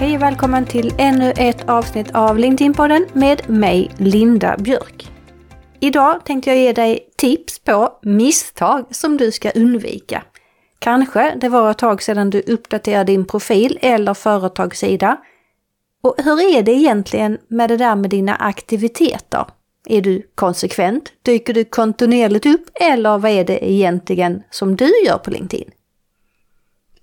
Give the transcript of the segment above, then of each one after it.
Hej och välkommen till ännu ett avsnitt av LinkedIn-podden med mig, Linda Björk. Idag tänkte jag ge dig tips på misstag som du ska undvika. Kanske det var ett tag sedan du uppdaterade din profil eller företagssida. Och hur är det egentligen med det där med dina aktiviteter? Är du konsekvent? Dyker du kontinuerligt upp? Eller vad är det egentligen som du gör på LinkedIn?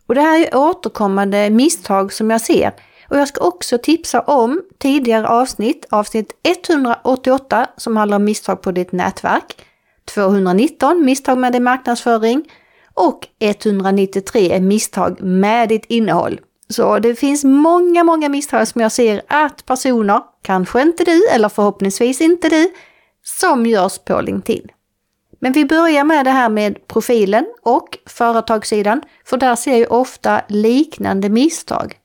Och det här är återkommande misstag som jag ser. Och jag ska också tipsa om tidigare avsnitt, avsnitt 188 som handlar om misstag på ditt nätverk, 219 misstag med din marknadsföring och 193 misstag med ditt innehåll. Så det finns många, många misstag som jag ser att personer, kanske inte du eller förhoppningsvis inte du, som görs på LinkedIn. Men vi börjar med det här med profilen och företagssidan, för där ser jag ofta liknande misstag.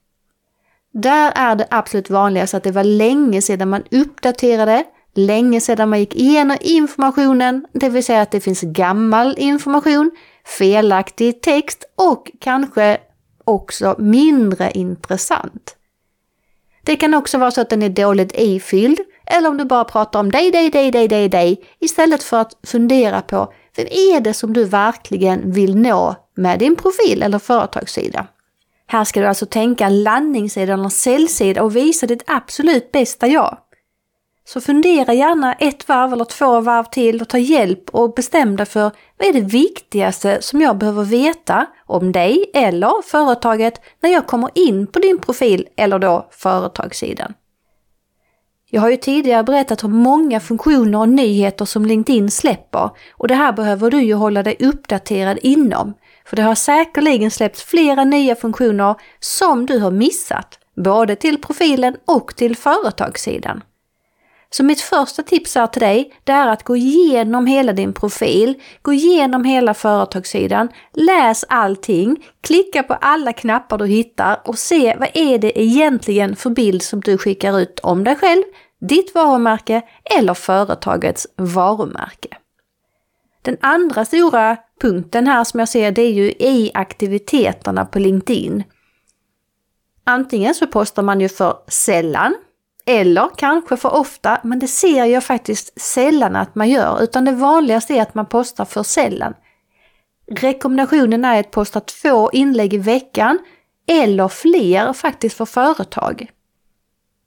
Där är det absolut vanligast att det var länge sedan man uppdaterade, länge sedan man gick igenom informationen, det vill säga att det finns gammal information, felaktig text och kanske också mindre intressant. Det kan också vara så att den är dåligt ifylld eller om du bara pratar om dig, dig, dig, dig, dig, dig istället för att fundera på vem är det som du verkligen vill nå med din profil eller företagssida. Här ska du alltså tänka landningssida eller säljsida och visa ditt absolut bästa jag. Så fundera gärna ett varv eller två varv till och ta hjälp och bestäm dig för vad är det viktigaste som jag behöver veta om dig eller företaget när jag kommer in på din profil eller då företagssidan. Jag har ju tidigare berättat om många funktioner och nyheter som LinkedIn släpper och det här behöver du ju hålla dig uppdaterad inom. För det har säkerligen släppts flera nya funktioner som du har missat, både till profilen och till företagssidan. Så mitt första tips är till dig, det är att gå igenom hela din profil, gå igenom hela företagssidan, läs allting, klicka på alla knappar du hittar och se vad är det egentligen för bild som du skickar ut om dig själv, ditt varumärke eller företagets varumärke. Den andra stora punkten här som jag ser det är ju i aktiviteterna på LinkedIn. Antingen så postar man ju för sällan eller kanske för ofta, men det ser jag faktiskt sällan att man gör, utan det vanligaste är att man postar för sällan. Rekommendationen är att posta två inlägg i veckan eller fler faktiskt för företag.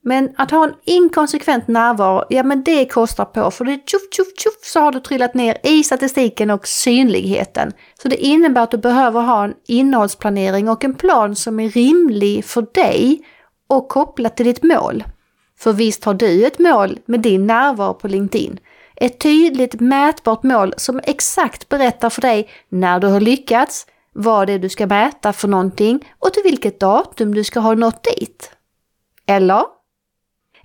Men att ha en inkonsekvent närvaro, ja men det kostar på för det är tjoff tjoff tjoff så har du trillat ner i statistiken och synligheten. Så det innebär att du behöver ha en innehållsplanering och en plan som är rimlig för dig och kopplat till ditt mål. För visst har du ett mål med din närvaro på LinkedIn. Ett tydligt mätbart mål som exakt berättar för dig när du har lyckats, vad det är du ska mäta för någonting och till vilket datum du ska ha nått dit. Eller?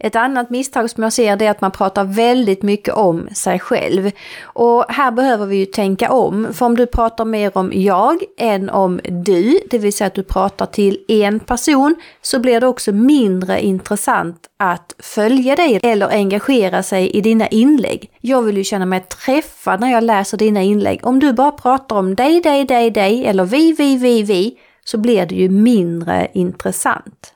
Ett annat misstag som jag ser det är att man pratar väldigt mycket om sig själv. Och här behöver vi ju tänka om, för om du pratar mer om jag än om du, det vill säga att du pratar till en person, så blir det också mindre intressant att följa dig eller engagera sig i dina inlägg. Jag vill ju känna mig träffad när jag läser dina inlägg. Om du bara pratar om dig, dig, dig, dig eller vi, vi, vi, vi, så blir det ju mindre intressant.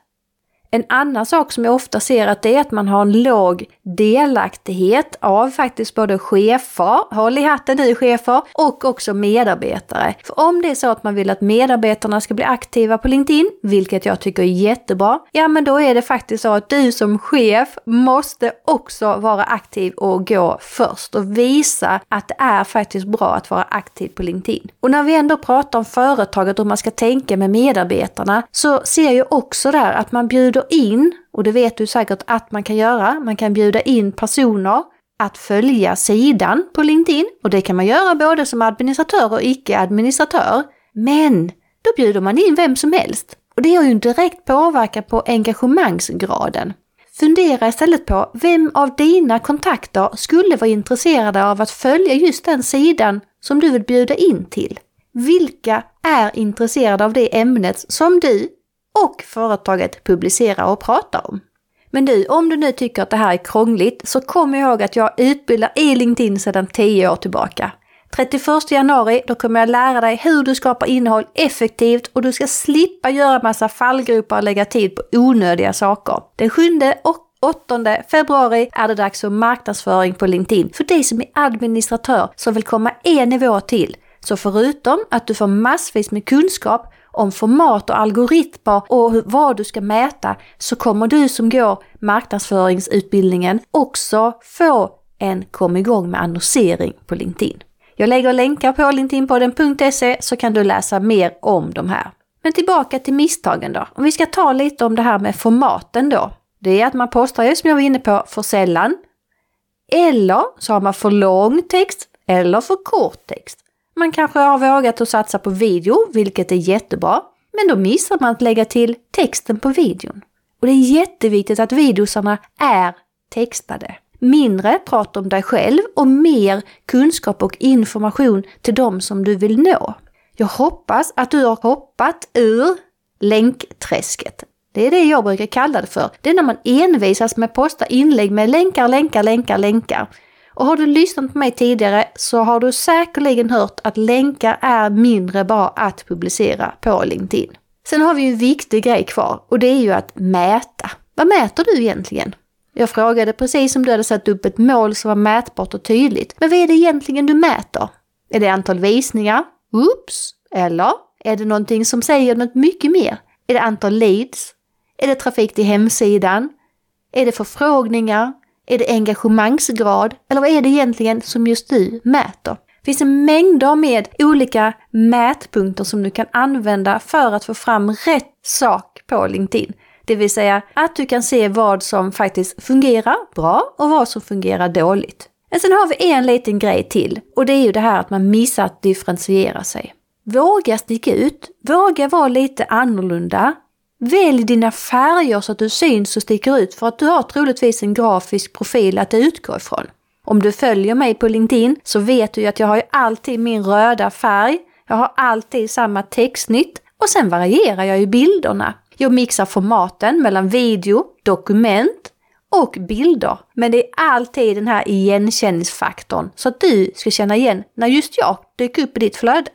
En annan sak som jag ofta ser att det är att man har en låg delaktighet av faktiskt både chefer, håll i hatten nu chefer, och också medarbetare. För om det är så att man vill att medarbetarna ska bli aktiva på LinkedIn, vilket jag tycker är jättebra, ja men då är det faktiskt så att du som chef måste också vara aktiv och gå först och visa att det är faktiskt bra att vara aktiv på LinkedIn. Och när vi ändå pratar om företaget och hur man ska tänka med medarbetarna så ser jag också där att man bjuder in, och det vet du säkert att man kan göra, man kan bjuda in personer att följa sidan på LinkedIn och det kan man göra både som administratör och icke-administratör. Men då bjuder man in vem som helst och det har ju en direkt påverkan på engagemangsgraden. Fundera istället på vem av dina kontakter skulle vara intresserade av att följa just den sidan som du vill bjuda in till. Vilka är intresserade av det ämnet som du och företaget publicerar och pratar om. Men du, om du nu tycker att det här är krångligt så kom ihåg att jag utbildar i LinkedIn sedan 10 år tillbaka. 31 januari då kommer jag lära dig hur du skapar innehåll effektivt och du ska slippa göra massa fallgropar och lägga tid på onödiga saker. Den 7 och 8 februari är det dags för marknadsföring på LinkedIn för dig som är administratör som vill komma en nivå till. Så förutom att du får massvis med kunskap om format och algoritmer och vad du ska mäta så kommer du som går marknadsföringsutbildningen också få en kom igång med annonsering på LinkedIn. Jag lägger länkar på linkedinpodden.se så kan du läsa mer om de här. Men tillbaka till misstagen då. Om vi ska ta lite om det här med formaten då. Det är att man postar ju som jag var inne på för sällan. Eller så har man för lång text eller för kort text. Man kanske har vågat att satsa på video, vilket är jättebra. Men då missar man att lägga till texten på videon. Och det är jätteviktigt att videosarna är textade. Mindre prat om dig själv och mer kunskap och information till dem som du vill nå. Jag hoppas att du har hoppat ur länkträsket. Det är det jag brukar kalla det för. Det är när man envisas med att posta inlägg med länkar, länkar, länkar, länkar. Och har du lyssnat på mig tidigare så har du säkerligen hört att länkar är mindre bra att publicera på LinkedIn. Sen har vi ju en viktig grej kvar och det är ju att mäta. Vad mäter du egentligen? Jag frågade precis om du hade satt upp ett mål som var mätbart och tydligt. Men vad är det egentligen du mäter? Är det antal visningar? Oops! Eller är det någonting som säger något mycket mer? Är det antal leads? Är det trafik till hemsidan? Är det förfrågningar? Är det engagemangsgrad? Eller vad är det egentligen som just du mäter? Det finns en mängder med olika mätpunkter som du kan använda för att få fram rätt sak på LinkedIn. Det vill säga att du kan se vad som faktiskt fungerar bra och vad som fungerar dåligt. Men sen har vi en liten grej till och det är ju det här att man missar att differentiera sig. Våga sticka ut, våga vara lite annorlunda. Välj dina färger så att du syns och sticker ut för att du har troligtvis en grafisk profil att utgå ifrån. Om du följer mig på LinkedIn så vet du ju att jag har ju alltid min röda färg. Jag har alltid samma textsnitt och sen varierar jag ju bilderna. Jag mixar formaten mellan video, dokument och bilder. Men det är alltid den här igenkänningsfaktorn så att du ska känna igen när just jag dyker upp i ditt flöde.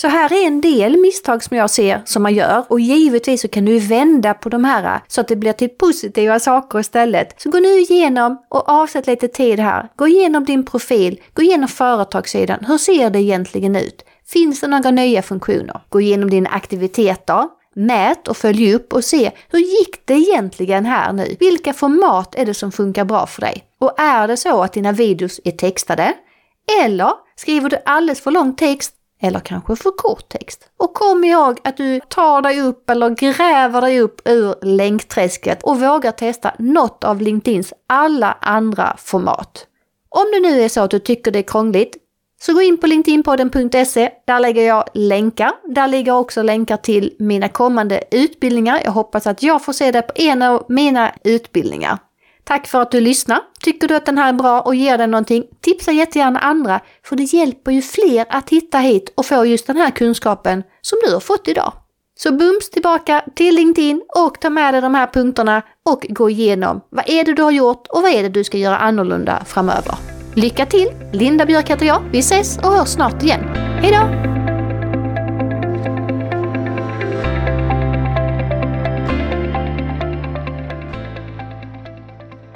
Så här är en del misstag som jag ser som man gör och givetvis så kan du vända på de här så att det blir till positiva saker istället. Så gå nu igenom och avsätt lite tid här. Gå igenom din profil, gå igenom företagssidan. Hur ser det egentligen ut? Finns det några nya funktioner? Gå igenom dina aktiviteter. Mät och följ upp och se hur gick det egentligen här nu? Vilka format är det som funkar bra för dig? Och är det så att dina videos är textade? Eller skriver du alldeles för lång text eller kanske för kort text. Och kom ihåg att du tar dig upp eller gräver dig upp ur länkträsket och vågar testa något av LinkedIns alla andra format. Om det nu är så att du tycker det är krångligt, så gå in på linkedinpodden.se. Där lägger jag länkar. Där ligger också länkar till mina kommande utbildningar. Jag hoppas att jag får se det på en av mina utbildningar. Tack för att du lyssnar. Tycker du att den här är bra och ger dig någonting, tipsa jättegärna andra, för det hjälper ju fler att hitta hit och få just den här kunskapen som du har fått idag. Så bums tillbaka till LinkedIn och ta med dig de här punkterna och gå igenom vad är det du har gjort och vad är det du ska göra annorlunda framöver. Lycka till! Linda Björk heter jag. Vi ses och hörs snart igen. Hejdå!